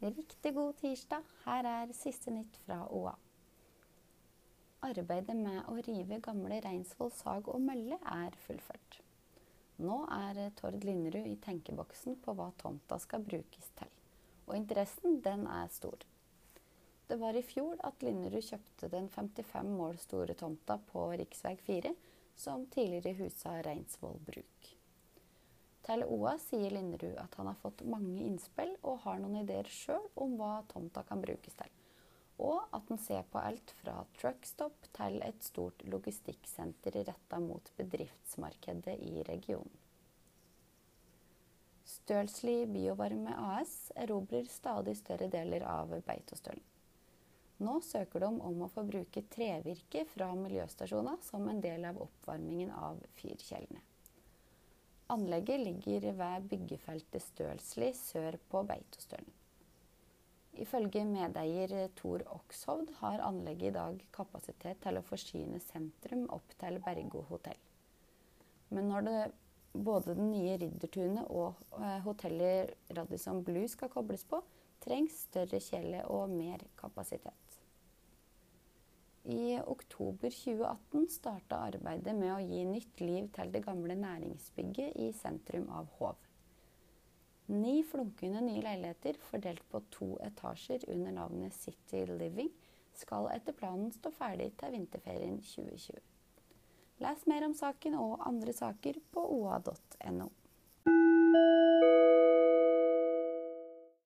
Riktig god tirsdag. Her er siste nytt fra OA. Arbeidet med å rive gamle Reinsvoll sag og mølle er fullført. Nå er Tord Linderud i tenkeboksen på hva tomta skal brukes til. Og interessen, den er stor. Det var i fjor at Linderud kjøpte den 55 mål store tomta på rv. 4, som tidligere husa Reinsvoll bruk. Til OA sier Linderud at han har fått mange innspill og har noen ideer sjøl om hva tomta kan brukes til. Og at han ser på alt fra truckstop til et stort logistikksenter retta mot bedriftsmarkedet i regionen. Stølsli Biovarme AS erobrer stadig større deler av Beitostølen. Nå søker de om å få bruke trevirke fra miljøstasjoner som en del av oppvarmingen av fyrkjelene. Anlegget ligger ved byggefeltet Stølsli sør på Beitostølen. Ifølge medeier Tor Okshovd har anlegget i dag kapasitet til å forsyne sentrum opp til Bergo hotell. Men når det, både det nye Riddertunet og eh, hotellet Radisson Blue skal kobles på, trengs større kjele og mer kapasitet. I oktober 2018 starta arbeidet med å gi nytt liv til det gamle næringsbygget i sentrum av Hov. Ni flunkende nye leiligheter fordelt på to etasjer under navnet City Living skal etter planen stå ferdig til vinterferien 2020. Les mer om saken og andre saker på oa.no.